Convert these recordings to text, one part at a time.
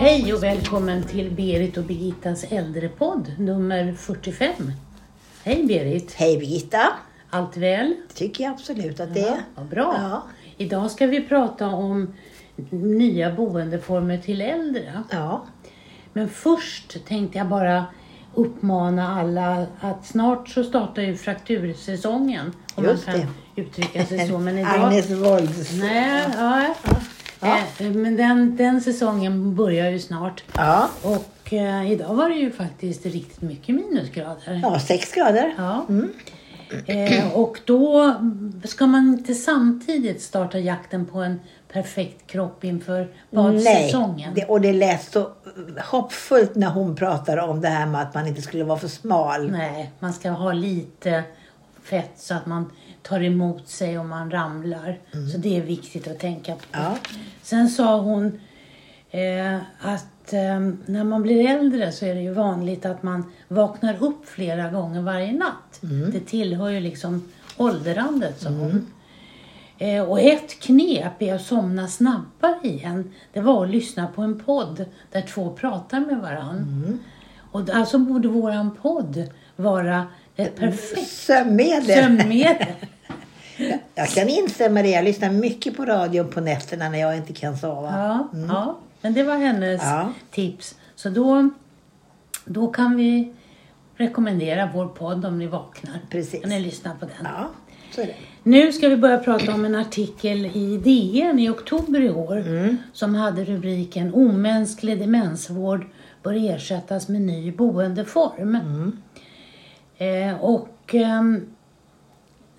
Hej och välkommen till Berit och Birgittas äldrepodd nummer 45. Hej Berit! Hej Birgitta! Allt väl? Det tycker jag absolut att det Ja, är. vad bra! Ja. Idag ska vi prata om nya boendeformer till äldre. Ja. Men först tänkte jag bara uppmana alla att snart så startar ju fraktursäsongen. Om Just man kan uttrycka sig så. Men idag... Agnes Wolds. Nej, ja. Ja. Eh, Men den, den säsongen börjar ju snart. Ja. Och eh, idag var det ju faktiskt riktigt mycket minusgrader. ja, sex grader. Ja. Eh, och då ska man inte samtidigt starta jakten på en perfekt kropp inför badsäsongen. det, och det lät så hoppfullt när hon pratade om det här med att man inte skulle vara för smal. Nej, man ska ha lite fett så att man tar emot sig om man ramlar. Så det är viktigt att tänka på. Ja. Sen sa hon eh, att eh, när man blir äldre så är det ju vanligt att man vaknar upp flera gånger varje natt. Det tillhör ju liksom åldrandet, sa hon. Eh, och ett knep är att somna snabbare igen. Det var att lyssna på en podd där två pratar med varandra. Och alltså borde våran podd vara ett perfekt Sömnmedel. sömnmedel. Jag kan instämma i det. Jag lyssnar mycket på radion på nätterna när jag inte kan sova. Ja, ja, men det var hennes Ja. tips. Så då, då kan vi rekommendera vår podd om ni vaknar. Precis. Kan ni lyssna på den. Ja, så är det. Nu ska vi börja prata om en artikel i DN i oktober i år Mm. som hade rubriken Omänsklig demensvård bör ersättas med ny boendeform. Mm. Eh, och ehm,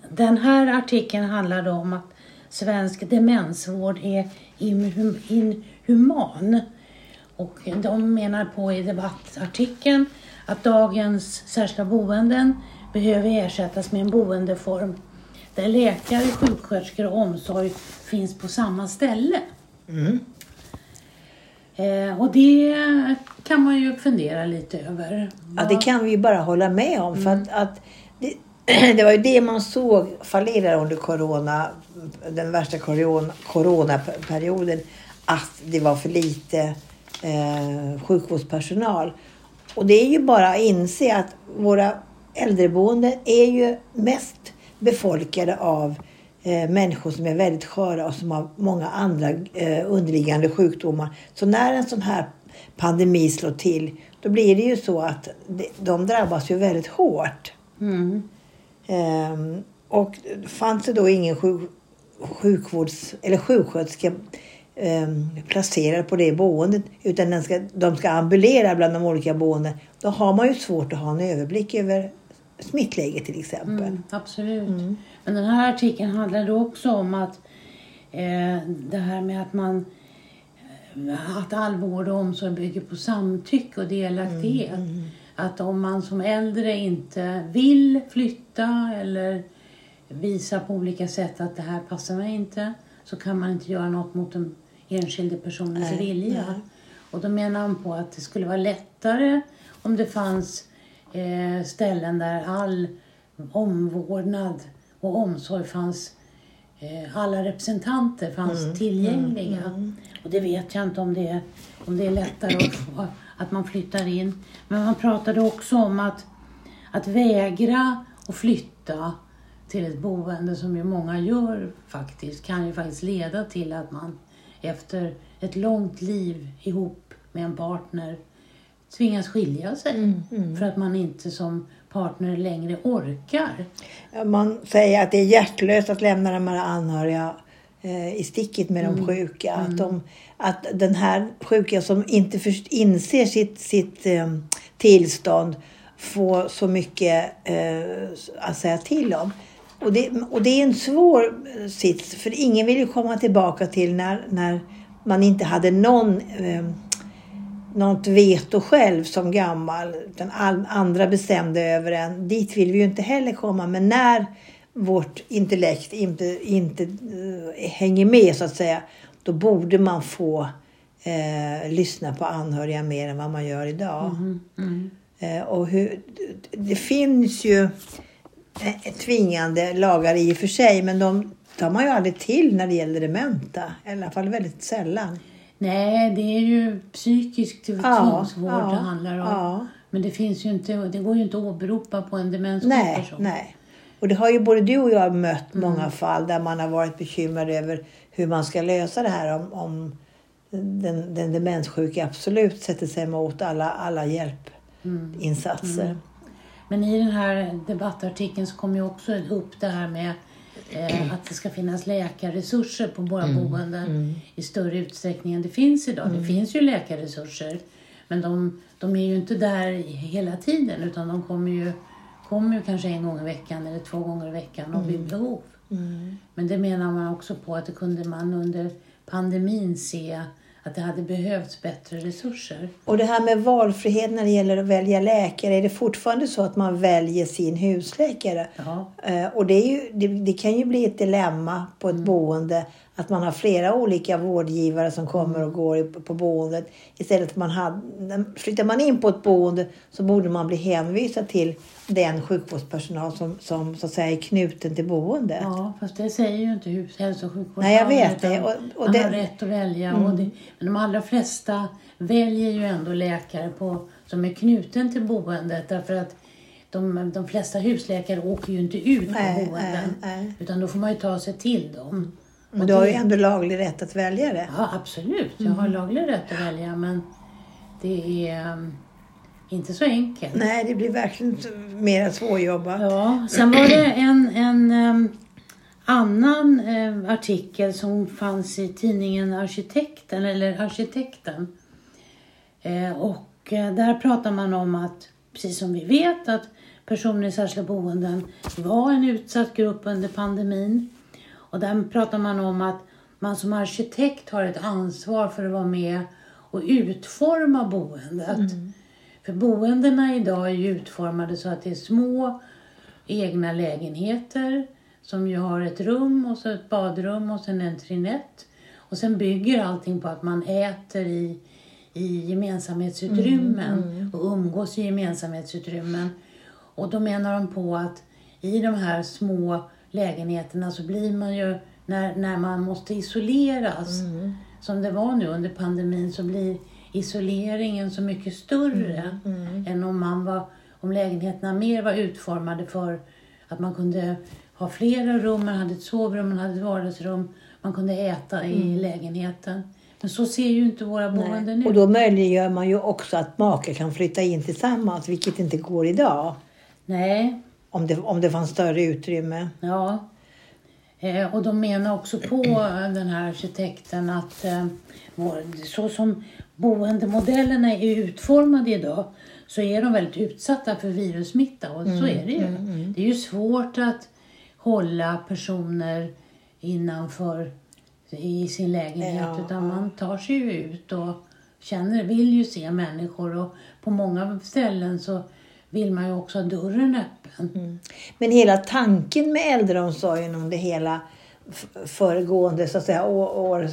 den här artikeln handlade om att svensk demensvård är inhum, inhuman. Och de menar på i debattartikeln att dagens särskilda boenden behöver ersättas med en boendeform där läkare, sjuksköterskor och omsorg finns på samma ställe. Mm. Eh, och det kan man ju fundera lite över. Ja, det kan vi ju bara hålla med om. För att, att det, det var ju det man såg fallera under corona, den värsta corona, coronaperioden. Att det var för lite eh, sjukvårdspersonal. Och det är ju bara att inse att våra äldreboenden är ju mest befolkade av människor som är väldigt sköra och som har många andra eh, underliggande sjukdomar. Så när en sån här pandemi slår till, då blir det ju så att de, drabbas ju väldigt hårt. Mm. Ehm, och fanns det då ingen sjuk, sjukvårds eller sjuksköterska ehm, placerad på det boendet utan den ska, de ska ambulera bland de olika boenden. Då har man ju svårt att ha en överblick över smittläget till exempel. Mm, absolut. Men den här artikeln handlade också om att eh, det här med att man eh, att all vård och omsorg bygger på samtycke och delaktighet. Att om man som äldre inte vill flytta eller visa på olika sätt att det här passar mig inte så kan man inte göra något mot den enskilde personens Nej, vilja. nej. Och då menar han på att det skulle vara lättare om det fanns eh, ställen där all omvårdnad och omsorg fanns eh, alla representanter fanns tillgängliga. Och det vet jag inte om det är, om det är lättare att, få- att man flyttar in. Men man pratade också om att, att vägra att flytta till ett boende som ju många gör faktiskt kan ju faktiskt leda till att man efter ett långt liv ihop med en partner tvingas skilja sig för att man inte som partner längre orkar. Man säger att det är hjärtlöst att lämna de här anhöriga eh, i sticket med de sjuka. Att, de, att den här sjuka som inte först inser sitt, sitt eh, tillstånd får så mycket eh, att säga till om. Och det, och det är en svår sits, för ingen vill ju komma tillbaka till när, när man inte hade någon eh, något veto själv som gammal. Utan all, andra bestämde över en. Dit vill vi ju inte heller komma. Men när vårt intellekt inte, inte eh, hänger med så att säga. Då borde man få eh, lyssna på anhöriga mer än vad man gör idag. Eh, och hur, det finns ju tvingande lagar i och för sig. Men de tar man ju aldrig till när det gäller dementa. I alla fall väldigt sällan. Nej, det är ju psykisk tvångsvård ja, det handlar om. ja. Men det finns ju inte, det går ju inte att åberopa på en demenssjuk Nej, person. nej. Och det har ju både du och jag mött många fall där man har varit bekymrad över hur man ska lösa det här om, om den, den demenssjuka absolut sätter sig emot alla, alla hjälpinsatser. Men i den här debattartikeln så kom ju också upp det här med eh, att det ska finnas läkarresurser på våra boenden i större utsträckning än det finns idag. Det finns ju läkarresurser men de, de är ju inte där hela tiden utan de kommer ju, kommer ju kanske en gång i veckan eller två gånger i veckan och vid behov. Men det menar man också på att det kunde man under pandemin se att det hade behövts bättre resurser. Och det här med valfrihet när det gäller att välja läkare. Är det fortfarande så att man väljer sin husläkare? Ja. Eh, Och det, ju, det, det kan ju bli ett dilemma på ett boende att man har flera olika vårdgivare som kommer och går på boendet. Istället för att man hade, flyttar man in på ett boende så borde man bli hänvisad till den sjukvårdspersonal som, som så att säga är knuten till boendet. Ja, fast det säger ju inte hus, hälso och sjukvårdslagen. Nej, jag vet det. Och- och man det- Mm. har rätt att välja. Och det, men de allra flesta väljer ju ändå läkare på, som är knuten till boendet. Därför att de, de flesta husläkare åker ju inte ut på Nej, boenden. nej, nej. Utan då får man ju ta sig till dem. Men du har ju ändå laglig rätt att välja det. Ja, absolut. Jag Mm. har laglig rätt att välja. Men det är um, inte så enkelt. Nej, det blir verkligen mer svårjobbat. Ja, sen var det en, en em, annan artikel som fanns i tidningen Arkitekten, eller Arkitekten. Eh, och eh, där pratar man om att, precis som vi vet, att personer i särskilda boenden var en utsatt grupp under pandemin. Och där pratar man om att man som arkitekt har ett ansvar för att vara med och utforma boendet. För boendena idag är ju utformade så att det är små egna lägenheter som ju har ett rum och så ett badrum och sen en trinett. Och sen bygger allting på att man äter i, i gemensamhetsutrymmen och umgås i gemensamhetsutrymmen. Och då menar de på att i de här små lägenheterna så blir man ju, när, när man måste isoleras, som det var nu under pandemin, så blir isoleringen så mycket större än om, man var, om lägenheterna mer var utformade för att man kunde ha flera rum, man hade ett sovrum, man hade ett vardagsrum, man kunde äta i lägenheten. Men så ser ju inte våra boenden ut. Och då möjliggör man ju också att makar kan flytta in tillsammans, vilket inte går idag. Nej, Om det, om det fanns större utrymme. Ja. Eh, och de menar också på eh, den här arkitekten att eh, så som boendemodellerna är utformade idag så är de väldigt utsatta för virussmitta och så är det ju. Det är ju svårt att hålla personer innanför i sin lägenhet Ja, utan man tar sig ju ut och känner, vill ju se människor och på många ställen så vill man ju också ha dörren öppen. Mm. Men hela tanken med äldreomsorgen under hela föregående så att säga, å- år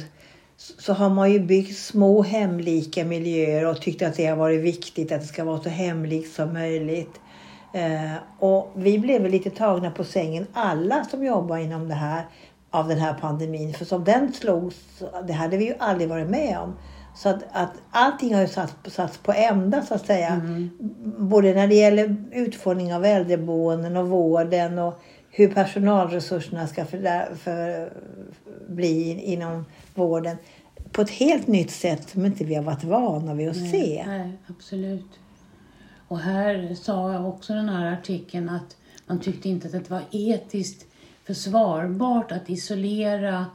så har man ju byggt små hemlika miljöer och tyckt att det har varit viktigt att det ska vara så hemlikt som möjligt. Eh, och vi blev väl lite tagna på sängen, alla som jobbar inom det här, av den här pandemin. För som den slogs, det hade vi ju aldrig varit med om. Så att, att allting har ju satts, satts på ända så att säga. Både när det gäller utformning av äldreboenden och vården och hur personalresurserna ska för, för, bli inom vården. På ett helt nytt sätt som inte vi har varit vana vid att se. Nej, absolut. Och här sa jag också den här artikeln att man tyckte inte att det var etiskt försvarbart att isolera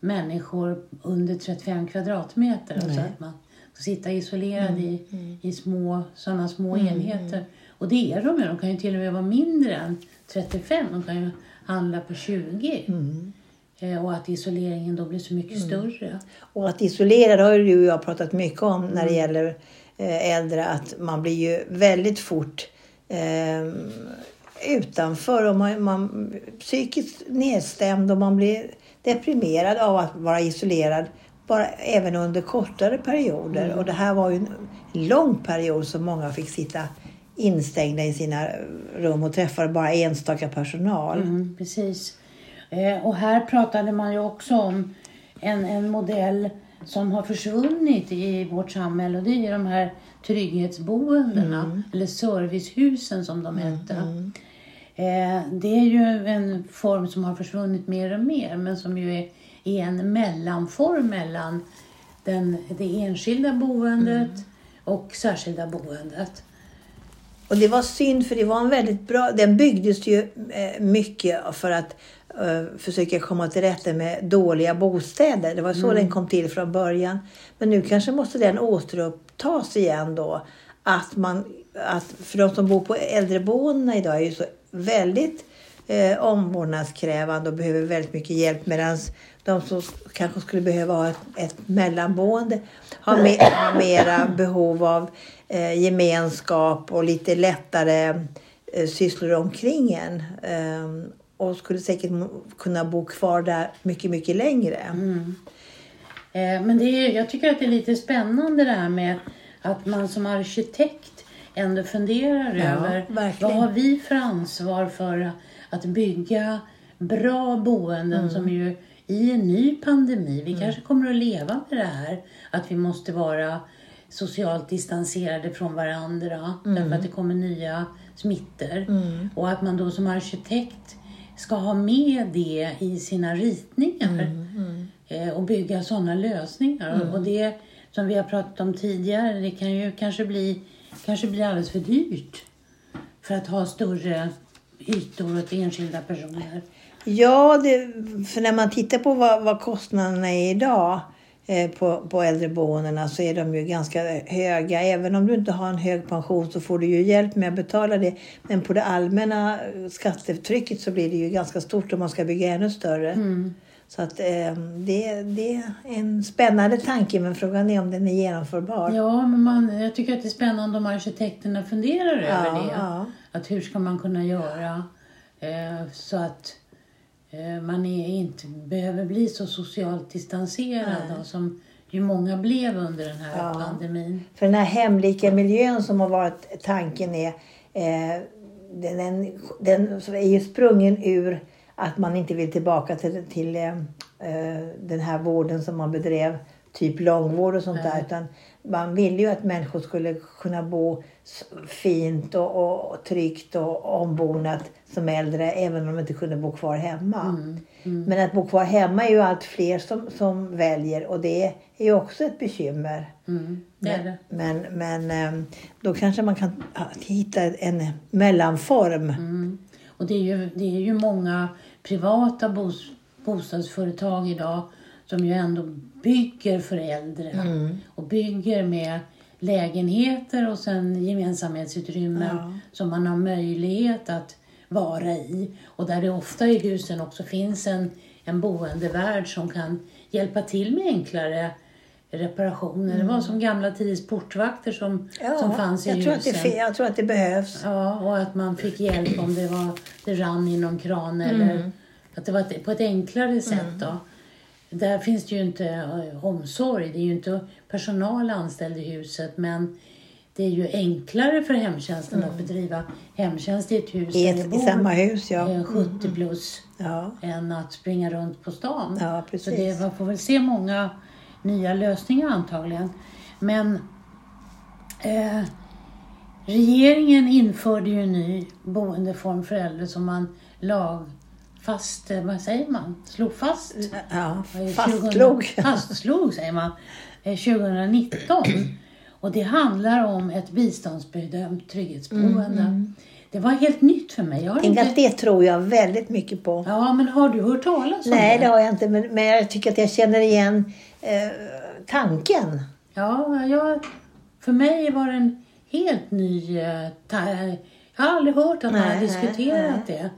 människor under 35 kvadratmeter. Alltså att man ska sitta isolerad i, i små, sådana små enheter. Och det är de ju. De kan ju till och med vara mindre än 35. De kan ju handla på 20. Eh, och att isoleringen då blir så mycket större. Och att isolera, det har ju du och jag pratat mycket om när det gäller eh, äldre. Att man blir ju väldigt fort eh, utanför och man, man psykiskt nedstämd och man blir deprimerad av att vara isolerad. Bara även under kortare perioder. Och det här var ju en lång period som många fick sitta instängda i sina rum och träffade bara enstaka personal. Mm, precis. Eh, och här pratade man ju också om en, en modell som har försvunnit i vårt samhälle och det är de här trygghetsboendena eller servicehusen som de hette. Eh, det är ju en form som har försvunnit mer och mer men som ju är, en mellanform mellan den, det enskilda boendet och särskilda boendet. Och det var synd för det var en väldigt bra, den byggdes ju eh, mycket för att eh, försöka komma till rätta med dåliga bostäder. Det var så den kom till från början. Men nu kanske måste den återupptas igen då. Att man, att för de som bor på äldreboendena idag är ju så väldigt eh, omvårdnadskrävande och behöver väldigt mycket hjälp medan de som kanske skulle behöva ha ett, ett mellanboende har, me, har mera behov av eh, gemenskap och lite lättare eh, sysslor omkring en. Eh, och skulle säkert kunna bo kvar där mycket, mycket längre. Mm. Eh, Men det är, jag tycker att det är lite spännande det här med att man som arkitekt ändå funderar Ja, över verkligen. vad har vi för ansvar för att bygga bra boenden Mm. som ju i en ny pandemi, vi kanske kommer att leva med det här, att vi måste vara socialt distanserade från varandra därför Mm. att det kommer nya smittor. Och att man då som arkitekt ska ha med det i sina ritningar Mm, eh, och bygga sådana lösningar. Och det som vi har pratat om tidigare, det kan ju kanske bli, kanske bli alldeles för dyrt för att ha större ytor åt enskilda personer. Ja, det, för när man tittar på vad, vad kostnaderna är idag eh, på, på äldreboendena så är de ju ganska höga. Även om du inte har en hög pension så får du ju hjälp med att betala det. Men på det allmänna skattetrycket så blir det ju ganska stort om man ska bygga ännu större. Så att eh, det, det är en spännande tanke men frågan är om den är genomförbar. Ja, men man, jag tycker att det är spännande om arkitekterna funderar över Ja, det. ja. Att hur ska man kunna göra eh, så att eh, man är, inte behöver bli så socialt distanserad då, som ju många blev under den här Ja. pandemin. För den här hemlika miljön som har varit tanken är, eh, den, den, den är ju sprungen ur att man inte vill tillbaka till, till eh, eh, den här vården som man bedrev, typ långvård och sånt där. Utan man ville ju att människor skulle kunna bo fint och, och, tryggt och ombonat som äldre även om de inte kunde bo kvar hemma. Men att bo kvar hemma är ju allt fler som, som väljer och det är ju också ett bekymmer. Mm, det det. Men, men ehm, då kanske man kan hitta en mellanform. Mm. Och det är ju, det är ju många privata bos, bostadsföretag idag som ju ändå bygger för äldre och bygger med lägenheter och sen gemensamhetsutrymmen Ja. som man har möjlighet att vara i. Och där det ofta i husen också finns en, en boendevärd som kan hjälpa till med enklare reparationer. Det var som gamla tiders portvakter som, som fanns i jag, tror att det, husen. jag tror att det behövs. Ja, och att man fick hjälp om det, var, det rann i någon kran eller att det var på ett enklare sätt. Då. Där finns det ju inte eh, omsorg, det är ju inte personal anställd i huset men det är ju enklare för hemtjänsten att bedriva hemtjänst i ett hus I, ett, I bor samma hus, ja. eh, 70 plus Ja, än att springa runt på stan. Ja, Så precis. det, man får väl se många nya lösningar antagligen. Men eh, regeringen införde ju en ny boendeform för äldre som man lagfast, eh, vad säger man, slog fast? ja Eh, 2000 fastslog. Fastslog säger man. eh, 2019. Och det handlar om ett biståndsbedömt trygghetsboende. Det var helt nytt för mig. Jag Tänk inte... att det tror jag väldigt mycket på. Ja, men har du hört talas om Nej, det? det har jag inte. Men, men jag tycker att jag känner igen eh, tanken. Ja, jag, för mig var det en helt ny... eh, jag har aldrig hört att man Nej, har nej, diskuterat det.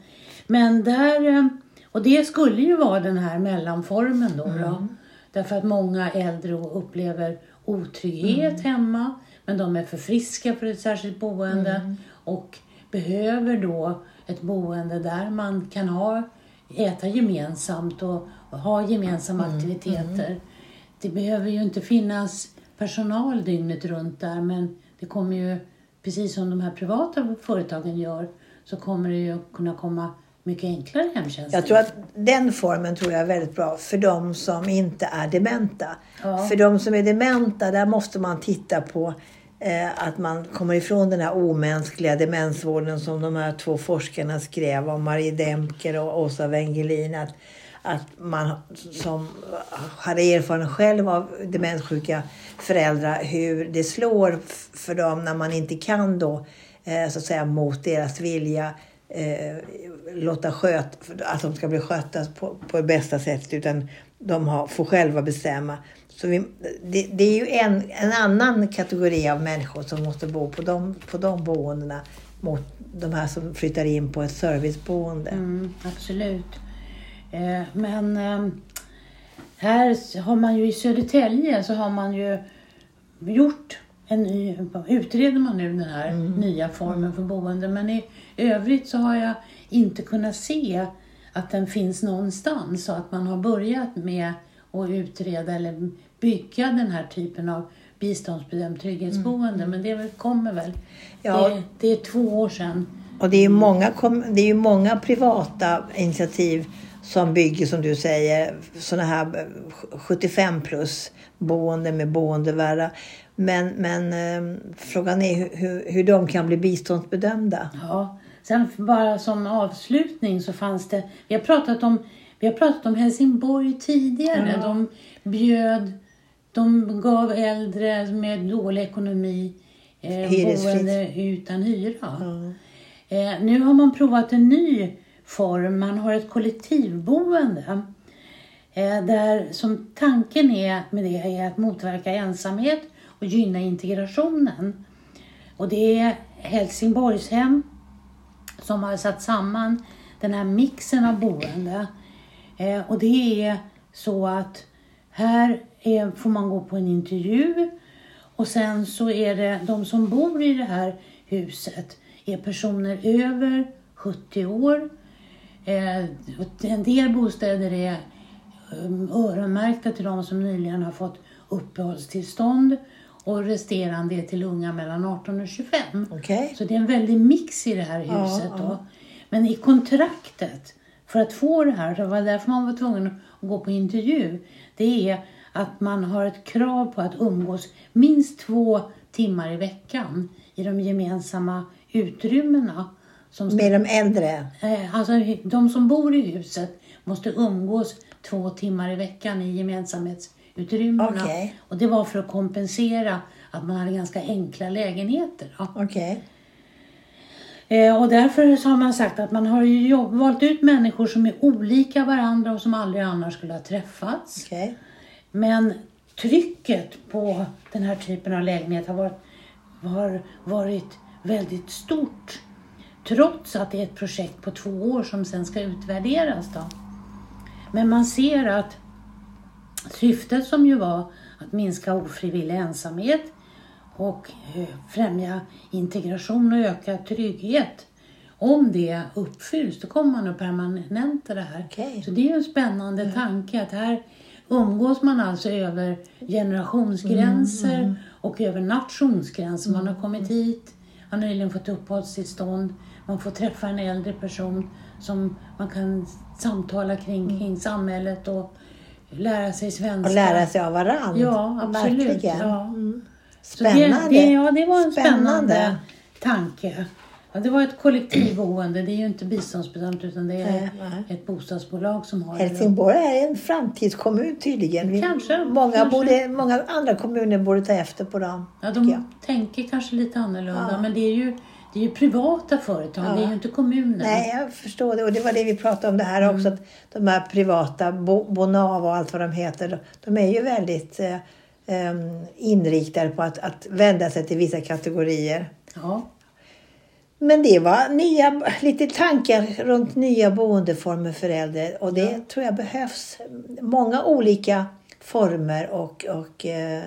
Men där... eh, Och det skulle ju vara den här mellanformen då. Mm. då därför att många äldre upplever otrygghet Mm. hemma. Men de är för friska för ett särskilt boende. Mm. Och behöver då ett boende där man kan ha, äta gemensamt och, och ha gemensamma Mm. aktiviteter. Det behöver ju inte finnas personal dygnet runt där men det kommer ju, precis som de här privata företagen gör, så kommer det ju kunna komma mycket enklare hemtjänst. Jag tror att den formen tror jag är väldigt bra för de som inte är dementa. Ja. För de som är dementa, där måste man titta på eh, att man kommer ifrån den här omänskliga demensvården som de här två forskarna skrev om, Marie Demker och Åsa Wengelin. Att, att man som hade erfarenhet själv av demenssjuka föräldrar hur det slår för dem när man inte kan då eh, så att säga mot deras vilja eh, låta sköt, att de ska bli skötta på, på det bästa sättet utan de har, får själva bestämma. Så vi, det, det är ju en, en annan kategori av människor som måste bo på de, på de boendena mot de här som flyttar in på ett serviceboende. Mm, absolut. Eh, men eh, här har man ju i Södertälje så har man ju gjort en ny, utreder man nu den här nya formen för boende. Men i övrigt så har jag inte kunnat se att den finns någonstans så att man har börjat med att utreda eller bygga den här typen av biståndsbedömt trygghetsboende. Men det kommer väl. Ja. Det, det är två år sedan. Och det är ju många, det är många privata initiativ som bygger, som du säger, sådana här eh, 75 plus boende med boendevärda. Men, men eh, frågan är hur, hur, de kan bli biståndsbedömda. Ja, sen bara som avslutning så fanns det, vi har pratat om, vi har pratat om Helsingborg tidigare. Ja. De bjöd, de gav äldre med dålig ekonomi eh, boende utan hyra. Eh, nu har man provat en ny form, man har ett kollektivboende. Eh, där som tanken är med det är att motverka ensamhet och gynna integrationen. Och det är Helsingborgshem som har satt samman den här mixen av boende. Eh, och det är så att här är, får man gå på en intervju och sen så är det de som bor i det här huset är personer över 70 år. Eh, en del bostäder är um, öronmärkta till de som nyligen har fått uppehållstillstånd och resterande är till unga mellan 18 och 25. Okej? Så det är en väldig mix i det här Ja, huset. ja. Då. Men i kontraktet för att få det här, det var därför man var tvungen att gå på intervju, det är att man har ett krav på att umgås minst två timmar i veckan i de gemensamma utrymmena. Som ska, Med de äldre. eh, alltså de som bor i huset måste umgås två timmar i veckan i gemensamhetsutrymmena. Okej. Och det var för att kompensera att man hade ganska enkla lägenheter. Då. Okej. Eh, och därför så har man sagt att man har ju valt ut människor som är olika varandra och som aldrig annars skulle ha träffats. Okej. Men trycket på den här typen av lägenhet har varit, har varit väldigt stort. Trots att det är ett projekt på två år som sen ska utvärderas. Då. Men man ser att syftet som ju var att minska ofrivillig ensamhet och eh, främja integration och öka trygghet. Om det uppfylls, då kommer man att permanenta det här. Okej. Så det är ju en spännande tanke att här umgås man alltså över generationsgränser och över nationsgränser. Man har kommit hit, har nyligen fått uppehållstillstånd, man får träffa en äldre person som man kan samtala kring, kring samhället och lära sig svenska. Och lära sig av varandra. Ja, absolut. Verkligen. Ja. Mm. Så det, Spännande. det, ja, det var en spännande, Spännande. tanke. Ja, det var ett kollektivboende. Det är ju inte biståndsbedömt utan det är nej. ett bostadsbolag som har det. Helsingborg är en framtidskommun tydligen. Kanske, Många, kanske. Borde, många andra kommuner borde ta efter på dem. Ja, jag. de tänker kanske lite annorlunda Ja. men det är ju, det är ju privata företag, Ja. det är ju inte kommuner. Nej, jag förstår det. Och det var det vi pratade om det här också. Att de här privata, Bo, Bonava och allt vad de heter. De är ju väldigt eh, em, inriktade på att, att vända sig till vissa kategorier. Ja, Men det var nya, lite tankar runt nya boendeformer för äldre. Och det tror jag behövs. Många olika former och, och eh,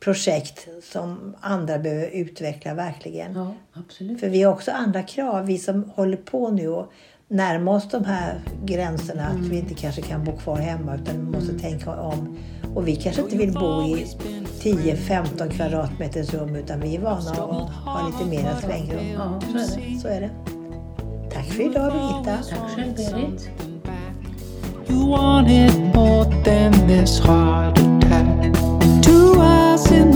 projekt som andra behöver utveckla verkligen. ja absolut. För vi har också andra krav, vi som håller på nu och närma oss de här gränserna. Att vi inte kanske kan bo kvar hemma utan vi måste tänka om. Och vi kanske inte vill bo i 10-15 kvadratmeters rum utan vi är vana att ha lite mera svängrum. Ja, så är det. Tack för idag Birgitta. Tack själv Berit. You wanted more than this heart attack. Two eyes in